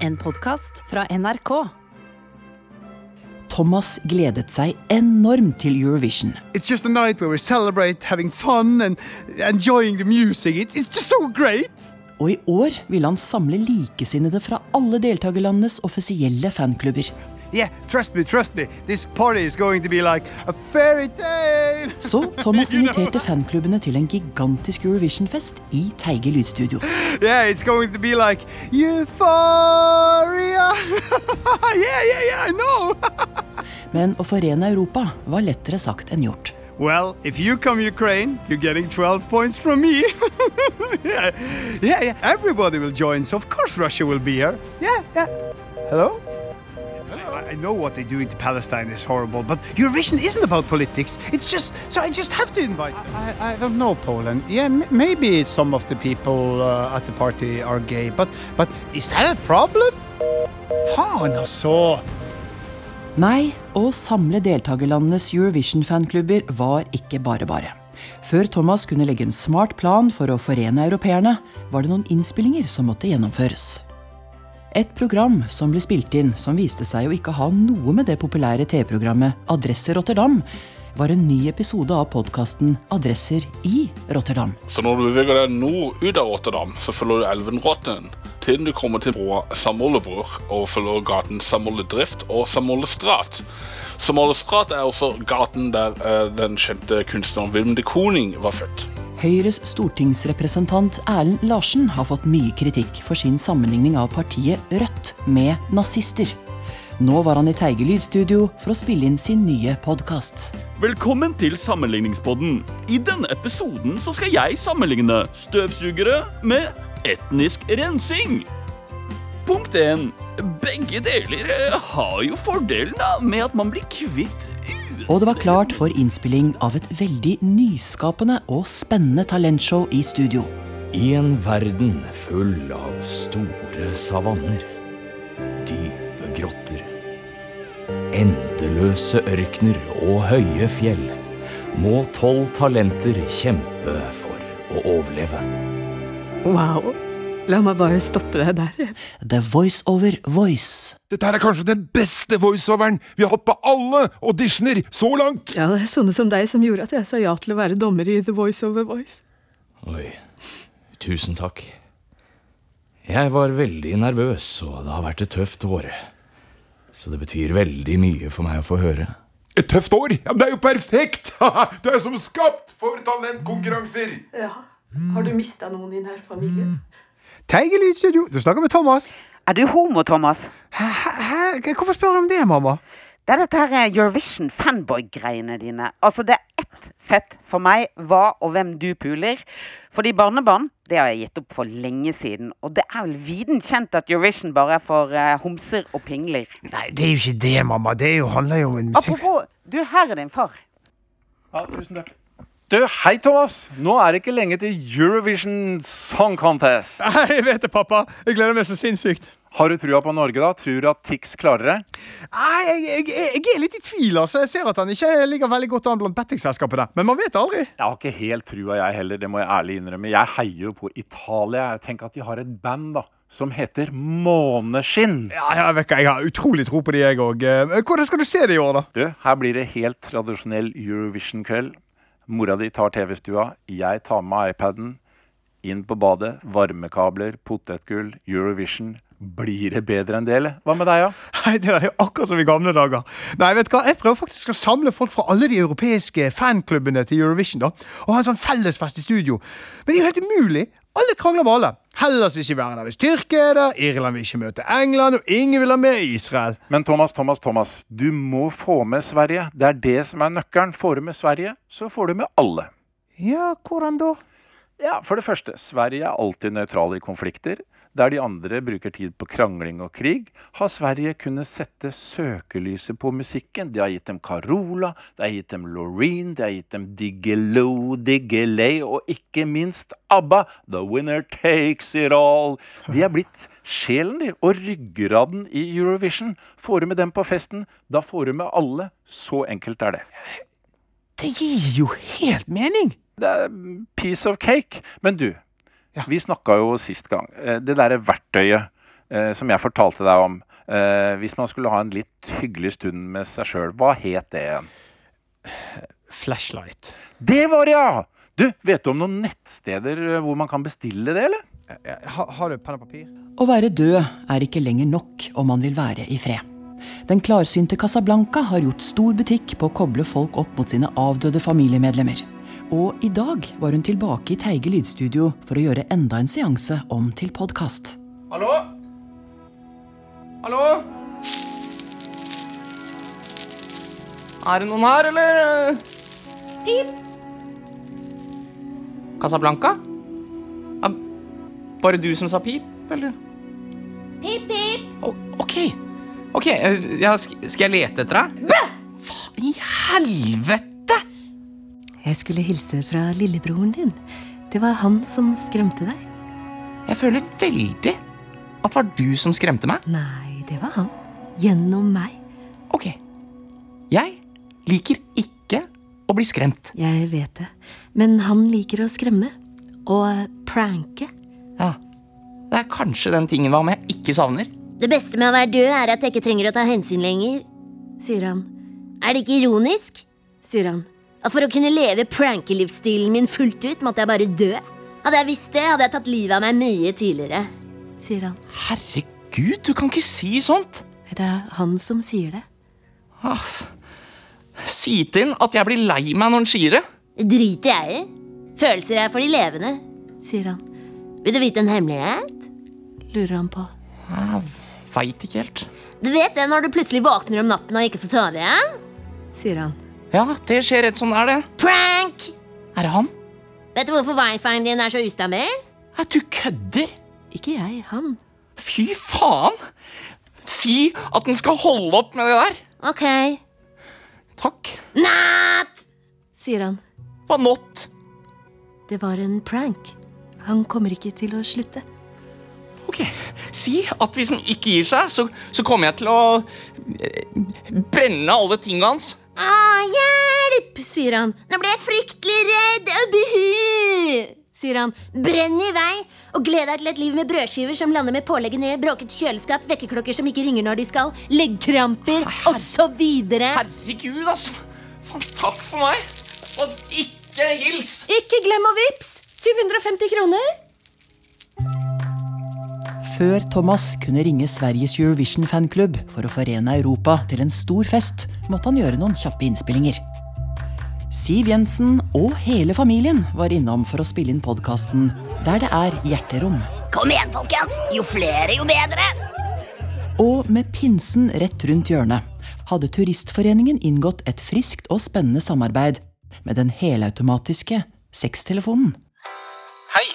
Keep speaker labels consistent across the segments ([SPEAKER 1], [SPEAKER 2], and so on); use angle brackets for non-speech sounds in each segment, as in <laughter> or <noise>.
[SPEAKER 1] En podkast fra NRK.
[SPEAKER 2] Thomas gledet seg enormt til Eurovision.
[SPEAKER 3] It's just a night where we celebrate having fun and enjoying the music. It's just so great!
[SPEAKER 2] Og i år ville han samle likesinnede fra alle deltakerlandenes offisielle fanklubber.
[SPEAKER 3] Yeah, trust me, trust me. This party is going to be like a fairy tale. <laughs>
[SPEAKER 2] Så Thomas inviterte fanklubbene til en gigantisk Eurovision-fest i Teige lydstudio.
[SPEAKER 3] Yeah, it's going to be like euphoria. <laughs> yeah, yeah, yeah, I know. <laughs>
[SPEAKER 2] Men å forene Europa var lettere sagt enn gjort.
[SPEAKER 3] well, if you come Ukraine, you're getting 12 points from me. yeah, yeah, yeah. Everybody will join, so of course Russia will be here. Yeah, yeah. Hello? I, know what they're doing to Palestine is horrible, but Eurovision isn't about politics. It's just so I just have to invite. them.
[SPEAKER 4] I, I don't know Poland. Yeah, m- maybe some of the people uh, at the party are gay, but but is that a problem? Faen, altså!
[SPEAKER 2] Nei, å samle deltakerlandenes Eurovision-fanklubber var ikke bare bare. Før Thomas kunne legge en smart plan for å forene europeerne, var det noen innspillinger som måtte gjennomføres. Et program som ble spilt inn som viste seg å ikke ha noe med det populære TV-programmet Adresse Rotterdam, var en ny episode av podkasten Adresser i Rotterdam.
[SPEAKER 5] Så når du beveger deg nord ut av Rotterdam, så følger du elven Rotten til du kommer til broa Samollebror og følger gaten Samolle-Drift og Samolle-Strat. Samolle-Strat er også gaten der uh, den kjente kunstneren Wilhelm de Koning var født.
[SPEAKER 2] Høyres stortingsrepresentant Erlend Larsen har fått mye kritikk for sin sammenligning av partiet Rødt med nazister. Nå var han i Teige lydstudio for å spille inn sin nye podkast.
[SPEAKER 6] Velkommen til Sammenligningspodden. I denne episoden så skal jeg sammenligne støvsugere med etnisk rensing. Punkt 1. Begge deler eh, har jo fordelen med at man blir kvitt.
[SPEAKER 2] Og det var klart for innspilling av et veldig nyskapende og spennende talentshow i studio.
[SPEAKER 7] I en verden full av store savanner, dype grotter, endeløse ørkner og høye fjell, må tolv talenter kjempe for å overleve.
[SPEAKER 8] Wow. La meg bare stoppe deg der.
[SPEAKER 2] The Voice Over Voice.
[SPEAKER 9] Dette her er kanskje den beste voiceoveren vi har hatt på alle auditioner så langt!
[SPEAKER 8] Ja, det er sånne som deg som gjorde at jeg sa ja til å være dommer i The Voice Over Voice.
[SPEAKER 7] Oi, tusen takk. Jeg var veldig nervøs, og det har vært et tøft år. Så det betyr veldig mye for meg å få høre.
[SPEAKER 9] Et tøft år? Ja, men Det er jo perfekt! <laughs> Du er jo som skapt for talentkonkurranser!
[SPEAKER 8] Ja. Har du mista noen i nær familie?
[SPEAKER 3] Teige lydstudio. Du snakker med Thomas.
[SPEAKER 10] Er du homo, Thomas?
[SPEAKER 3] Hæ? Hæ? Hvorfor spør du om det, mamma?
[SPEAKER 10] Det er dette her eh, Eurovision fanboy-greiene dine. Altså, det er ett fett for meg hva og hvem du puler. Fordi barnebarn, det har jeg gitt opp for lenge siden. Og det er vel viden kjent at Eurovision bare er for uh, homser og pingler.
[SPEAKER 3] Nei, det er jo ikke det, mamma. Det er jo, handler jo om en musikk...
[SPEAKER 10] Apropos, du, her er din far.
[SPEAKER 11] Ja, tusen takk. Du, hei Thomas! Nå er det ikke lenge til Eurovision Song Contest.
[SPEAKER 3] Nei, jeg vet det, pappa. Jeg gleder meg så sinnssykt.
[SPEAKER 11] Har du trua på Norge, da? Tror du at Tix klarer det?
[SPEAKER 3] Nei, jeg, jeg, jeg er litt i tvil. altså. Jeg ser at han ikke ligger veldig godt an blant bettingselskapene. Men man vet aldri.
[SPEAKER 11] Jeg har ikke helt trua, jeg heller. Det må jeg ærlig innrømme. Jeg heier jo på Italia. Jeg tenker at de har et band da, som heter Måneskinn.
[SPEAKER 3] Ja, jeg vet ikke, jeg har utrolig tro på de, jeg òg. Hvordan skal du se det i år, da?
[SPEAKER 11] Du, her blir det helt tradisjonell Eurovision-kveld. Mora di tar TV-stua, jeg tar med iPaden. Inn på badet, varmekabler, potetgull, Eurovision. Blir det bedre enn det, eller? Hva med deg, da?
[SPEAKER 3] Hei, Det er jo akkurat som i gamle dager. Nei, vet du hva? Jeg prøver faktisk å samle folk fra alle de europeiske fanklubbene til Eurovision. da, Og ha en sånn fellesfest i studio. Men det er jo helt umulig. Alle krangler med alle. Hellas vil ikke være der hvis Tyrkia er der, Irland vil ikke møte England, og ingen vil ha med Israel.
[SPEAKER 11] Men Thomas, Thomas, Thomas, du må få med Sverige. Det er det som er nøkkelen. Får du med Sverige, så får du med alle.
[SPEAKER 3] Ja, hvordan da?
[SPEAKER 11] Ja, For det første, Sverige er alltid nøytral i konflikter. Der de andre bruker tid på krangling og krig, har Sverige kunnet sette søkelyset på musikken. De har gitt dem Carola, det har gitt dem Loreen, det har gitt dem Diggelo, Diggelay og ikke minst ABBA. The winner takes it all. De er blitt sjelen de, og ryggraden i Eurovision. Får du med dem på festen, da får du med alle. Så enkelt er det.
[SPEAKER 3] Det gir jo helt mening!
[SPEAKER 11] Det er piece of cake. Men du, vi snakka jo sist gang. eh, Det derre verktøyet eh, som jeg fortalte deg om. Eh, hvis man skulle ha en litt hyggelig stund med seg sjøl, hva het det igjen?
[SPEAKER 3] Flashlight.
[SPEAKER 11] Det var det, ja! Du, vet du om noen nettsteder hvor man kan bestille det, eller?
[SPEAKER 3] Ha, har du penn og papir?
[SPEAKER 2] Å være død er ikke lenger nok om man vil være i fred. Den klarsynte Casablanca har gjort stor butikk på å koble folk opp mot sine avdøde familiemedlemmer. Og i dag var hun tilbake i Teige lydstudio for å gjøre enda en seanse om til podkast.
[SPEAKER 12] Hallo? Hallo? Er det noen her, eller? Pip. Casablanca? Er bare du som sa pip, eller?
[SPEAKER 13] Pip, pip.
[SPEAKER 12] Å, ok. Ok, eh, ja, skal jeg lete etter deg? Bæ! Faen i helvete!
[SPEAKER 8] Jeg skulle hilse fra lillebroren din. Det var han som skremte deg.
[SPEAKER 12] Jeg føler veldig at det var du som skremte meg.
[SPEAKER 8] Nei, det var han. Gjennom meg.
[SPEAKER 12] Ok. Jeg liker ikke å bli skremt.
[SPEAKER 8] Jeg vet det. Men han liker å skremme. Og pranke.
[SPEAKER 12] Ja. Det er kanskje den tingen hva om jeg ikke savner.
[SPEAKER 13] Det beste med å være død er at jeg ikke trenger å ta hensyn lenger.
[SPEAKER 8] Sier han.
[SPEAKER 13] Er det ikke ironisk?
[SPEAKER 8] Sier han.
[SPEAKER 13] At for å kunne leve prankelivsstilen min fullt ut, måtte jeg bare dø. Hadde jeg visst det, hadde jeg tatt livet av meg mye tidligere.
[SPEAKER 8] Sier han.
[SPEAKER 12] Herregud, du kan ikke si sånt!
[SPEAKER 8] Det er han som sier det.
[SPEAKER 12] Aff. si til han at jeg blir lei meg når han sier det.
[SPEAKER 13] Det driter jeg i. Følelser er for de levende.
[SPEAKER 8] Sier han.
[SPEAKER 13] Vil du vite en hemmelighet?
[SPEAKER 8] Lurer han på.
[SPEAKER 12] Jeg veit ikke helt.
[SPEAKER 13] Du vet det når du plutselig våkner om natten og ikke får sove igjen?
[SPEAKER 8] Sier han.
[SPEAKER 12] Ja, det skjer rett som det er, det.
[SPEAKER 13] Prank!
[SPEAKER 12] Er det han?
[SPEAKER 13] Vet du hvorfor wifien din er så ustabil?
[SPEAKER 12] Ja, du kødder!
[SPEAKER 8] Ikke jeg, han.
[SPEAKER 12] Fy faen! Si at den skal holde opp med det der.
[SPEAKER 13] Ok.
[SPEAKER 12] Takk.
[SPEAKER 13] Natt!
[SPEAKER 8] Sier han.
[SPEAKER 12] Hva not?
[SPEAKER 8] Det var en prank. Han kommer ikke til å slutte.
[SPEAKER 12] Ok, Si at hvis han ikke gir seg, så, så kommer jeg til å eh, brenne alle tingene hans.
[SPEAKER 13] Ah, hjelp! sier han. Nå ble jeg fryktelig redd. Buhu! sier han. Brenn i vei, og gled deg til et liv med brødskiver som lander med pålegget ned, bråket kjøleskap, vekkerklokker som ikke ringer når de skal, leggkramper osv.
[SPEAKER 12] Herregud, altså. Faen, takk for meg. Og ikke hils.
[SPEAKER 8] Ikke glem å vips! 750 kroner.
[SPEAKER 2] Før Thomas kunne ringe Sveriges Eurovision fanklubb for å forene Europa til en stor fest, måtte han gjøre noen kjappe innspillinger. Siv Jensen og hele familien var innom for å spille inn podkasten Der det er hjerterom.
[SPEAKER 13] Kom igjen, folkens! Jo flere, jo bedre!
[SPEAKER 2] Og med pinsen rett rundt hjørnet hadde Turistforeningen inngått et friskt og spennende samarbeid med den helautomatiske sextelefonen.
[SPEAKER 14] Hei!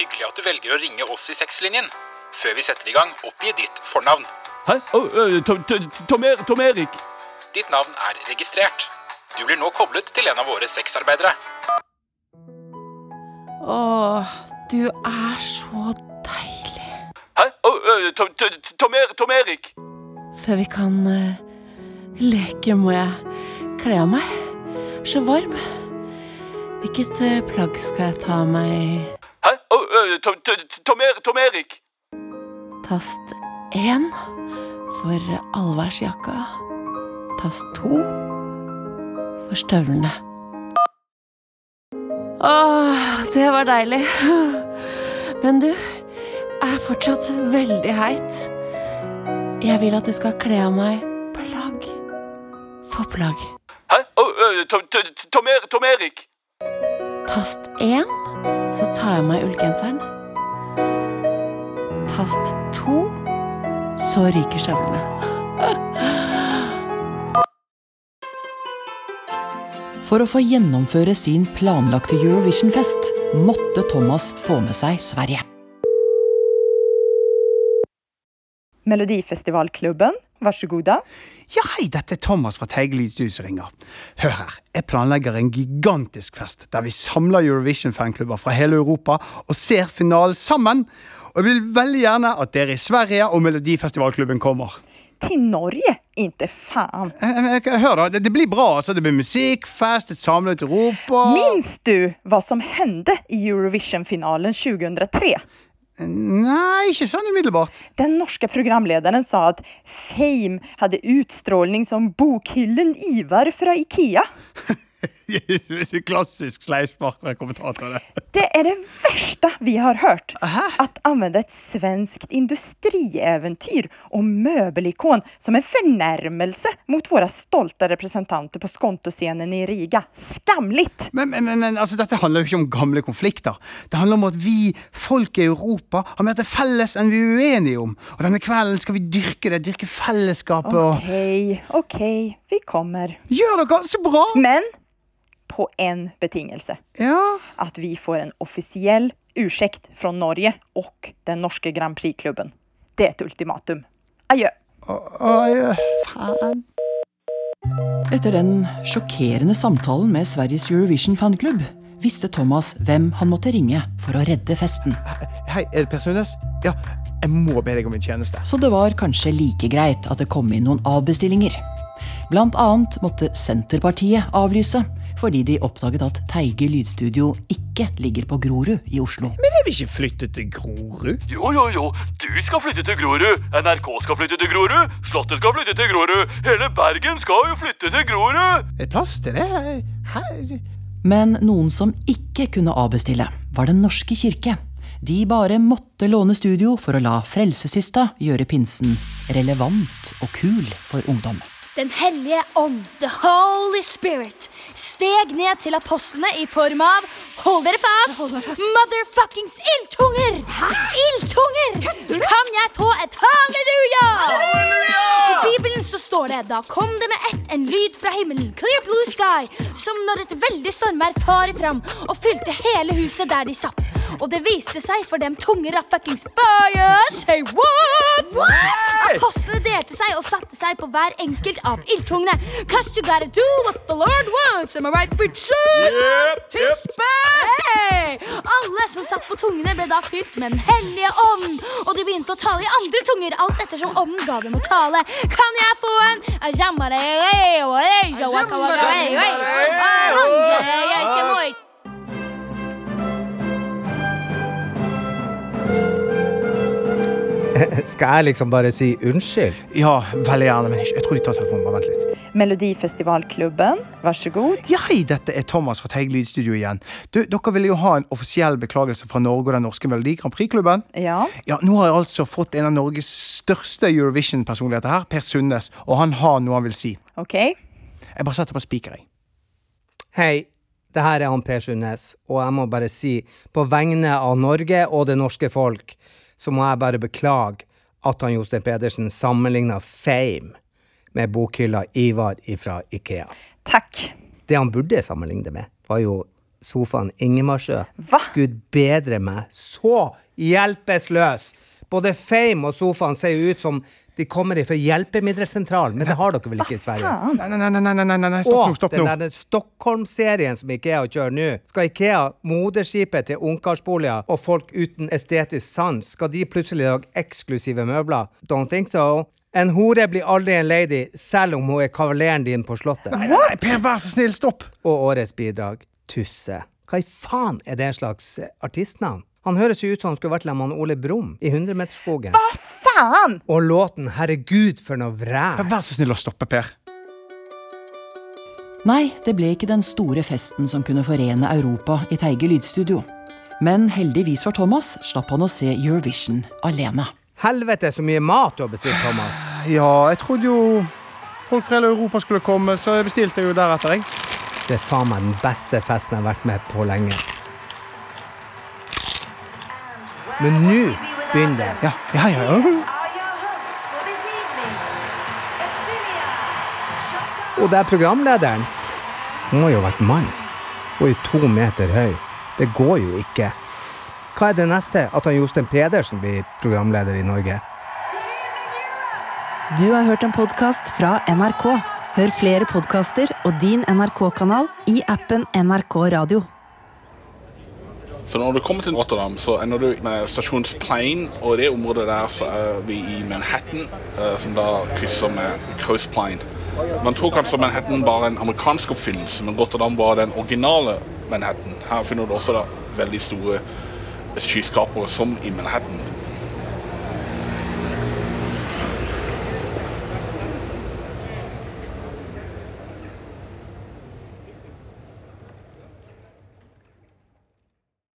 [SPEAKER 14] Hyggelig at du velger å ringe oss i sexlinjen. Før vi setter i gang, oppgi ditt fornavn.
[SPEAKER 6] Hæ? Oh, uh, Tom, Tom, Tom, Er- Erik?
[SPEAKER 14] Ditt navn er registrert. Du blir nå koblet til en av våre sexarbeidere.
[SPEAKER 15] Åh, du er så deilig.
[SPEAKER 6] Hæ? Oh, uh, Tom, Tom, Tom, Er- Tom Erik?
[SPEAKER 15] Før vi kan uh, leke, må jeg kle av meg. Så varm. Hvilket plagg skal jeg ta av meg?
[SPEAKER 6] Hæ? Oh, uh, Tom, Tom, Tom, Tom Erik?
[SPEAKER 15] Tast 1 for allværsjakka. Tast 2 for støvlene. Åh, det var deilig. Men du er fortsatt veldig heit. Jeg vil at du skal kle av meg plagg for plagg.
[SPEAKER 6] Hæ? Oh, uh, Tom, Tom, Tom, Er- Erik?
[SPEAKER 15] Tast 1, så tar jeg av meg ullgenseren. Tast to, så ryker støvlene.
[SPEAKER 2] For å få gjennomføre sin planlagte Eurovision-fest måtte Thomas få med seg Sverige.
[SPEAKER 16] Melodifestivalklubben, vær så god. da.
[SPEAKER 3] Ja, hei, dette er Thomas fra Teigelig som ringer. Hør her, jeg planlegger en gigantisk fest der vi samler Eurovision-fanklubber fra hele Europa og ser finalen sammen. Og jeg vil veldig gjerne at dere i Sverige og Melodifestivalklubben kommer.
[SPEAKER 16] Til Norge? Inte faen.
[SPEAKER 3] Eh, eh, Hør, da. Det, det blir bra. altså. Det blir musikk, fest, et samlet Europa
[SPEAKER 16] Minns du hva som hendte i Eurovision-finalen 2003?
[SPEAKER 3] Nei, ikke sånn umiddelbart.
[SPEAKER 16] Den norske programlederen sa at Fame hadde utstråling som bokhyllen Ivar fra Ikea. <laughs> <laughs>
[SPEAKER 3] Klassisk sleivspark fra kommentatorer.
[SPEAKER 16] Det er det verste vi har hørt. At anvende et svenskt industrieventyr og møbelikon som en fornærmelse mot våre stolte representanter på Skontoscenen i Riga. Skamligt!
[SPEAKER 3] Men, men, men, men altså, dette handler jo ikke om gamle konflikter. Det handler om at vi, folk i Europa, har mer til felles enn vi er uenige om. Og denne kvelden skal vi dyrke det, dyrke fellesskapet og
[SPEAKER 16] OK, OK, vi kommer.
[SPEAKER 3] Gjør dere så bra!
[SPEAKER 16] Men på en betingelse.
[SPEAKER 3] Ja.
[SPEAKER 16] At vi får en offisiell ursäkt fra Norge og den norske Grand Prix-klubben. Det er et ultimatum. Adjø.
[SPEAKER 3] Adjø. Faen.
[SPEAKER 2] Etter den sjokkerende samtalen med Sveriges Eurovision-fanklubb visste Thomas hvem han måtte ringe for å redde festen.
[SPEAKER 3] Hei, er det Per Sundnes? Ja, jeg må be deg om en tjeneste.
[SPEAKER 2] Så det var kanskje like greit at det kom inn noen avbestillinger. Blant annet måtte Senterpartiet avlyse, fordi de oppdaget at Teige lydstudio ikke ligger på Grorud i Oslo.
[SPEAKER 3] Men jeg vil ikke flytte til Grorud.
[SPEAKER 6] Jo, jo, jo. Du skal flytte til Grorud. NRK skal flytte til Grorud. Slottet skal flytte til Grorud. Hele Bergen skal jo flytte til Grorud.
[SPEAKER 3] Er det plass til det? Her?
[SPEAKER 2] Men noen som ikke kunne avbestille, var Den norske kirke. De bare måtte låne studio for å la Frelsesista gjøre pinsen relevant og kul for ungdom.
[SPEAKER 17] Den hellige ånd, the holy spirit, steg ned til apostlene i form av Hold dere fast! Motherfuckings ildtunger! Ildtunger! Kan jeg få et halleluja? halleluja! I Bibelen så står det Da kom det med ett en lyd fra himmelen, clear blue sky, som når et veldig stormvær farer fram og fylte hele huset der de satt. Og det viste seg for dem tunger av fuckings fire. Say what? Apostlene delte seg og satte seg på hver enkelt av ildtungene. Cause you gotta do what the Lord wants. Am I right, bitches?
[SPEAKER 6] Yep,
[SPEAKER 17] yep. Hey! Alle som satt på tungene, ble da fylt med Den hellige ånd. Og de begynte å tale i andre tunger, alt ettersom ånden ga dem å tale. Kan jeg få en <laughs>
[SPEAKER 18] Skal jeg liksom bare si unnskyld?
[SPEAKER 3] Ja, veldig gjerne, men jeg tror de tar telefonen. Bare vent litt.
[SPEAKER 16] Melodifestivalklubben, vær så god.
[SPEAKER 3] Ja, hei, dette er Thomas fra Teig Lydstudio igjen. Du, dere ville jo ha en offisiell beklagelse fra Norge og den norske Melodi Grand Prix-klubben.
[SPEAKER 16] Ja.
[SPEAKER 3] Ja, Nå har jeg altså fått en av Norges største Eurovision-personligheter her, Per Sundnes, og han har noe han vil si.
[SPEAKER 16] OK.
[SPEAKER 3] Jeg bare setter på spiker, jeg.
[SPEAKER 18] Hei, det her er han Per Sundnes, og jeg må bare si, på vegne av Norge og det norske folk, så må jeg bare beklage at han Jostein Pedersen sammenligna Fame med bokhylla Ivar ifra Ikea.
[SPEAKER 16] Takk.
[SPEAKER 18] Det han burde sammenligne det med, var jo sofaen Ingemarsjø. Hva? Gud bedre meg, så hjelpeløs! Både Fame og sofaen ser jo ut som de kommer fra hjelpemiddelsentralen, men det har dere vel ikke i Sverige?
[SPEAKER 3] Nei, nei, nei, nei, nei, nei, stopp nå, stopp nå.
[SPEAKER 18] Og den Stockholm-serien som Ikea kjører nå, skal Ikea, moderskipet til ungkarsboliger og folk uten estetisk sans, skal de plutselig lage eksklusive møbler? Don't think so. En hore blir aldri en lady, selv om hun er kavaleren din på Slottet.
[SPEAKER 3] Nei, nei, nei, Per, vær så snill, stopp!
[SPEAKER 18] Og årets bidrag, Tusse. Hva i faen er det en slags artistnavn? Han høres jo ut som han skulle vært sammen med Ole Brumm i Hundremeterskogen.
[SPEAKER 16] Hva faen?
[SPEAKER 18] Og låten 'Herregud, for noe vræl'.
[SPEAKER 3] Vær så snill å stoppe, Per.
[SPEAKER 2] Nei, det ble ikke den store festen som kunne forene Europa i Teige lydstudio. Men heldigvis for Thomas slapp han å se Eurovision alene.
[SPEAKER 18] Helvete, så mye mat du har bestilt, Thomas.
[SPEAKER 3] Ja, jeg trodde jo folk fra hele Europa skulle komme, så jeg bestilte jo deretter, jeg.
[SPEAKER 18] Det er faen meg den beste festen jeg har vært med på lenge. Men nå begynner det.
[SPEAKER 3] Ja, ja, ja. ja.
[SPEAKER 18] Og det er programlederen. Hun har jo vært mann. Og er to meter høy. Det går jo ikke. Hva er det neste? At han Jostein Pedersen blir programleder i Norge?
[SPEAKER 1] Du har hørt en podkast fra NRK. Hør flere podkaster og din NRK-kanal i appen NRK Radio.
[SPEAKER 5] Så når du kommer til Rotterdam, så ender du med stasjonsplein, og i det området der så er vi i Manhattan, eh, som da krysser med Coast Plain. Man tror kanskje Manhattan bare en amerikansk oppfinnelse, men Rotterdam var den originale Manhattan. Her finner du også da veldig store skyskrapere som i Manhattan.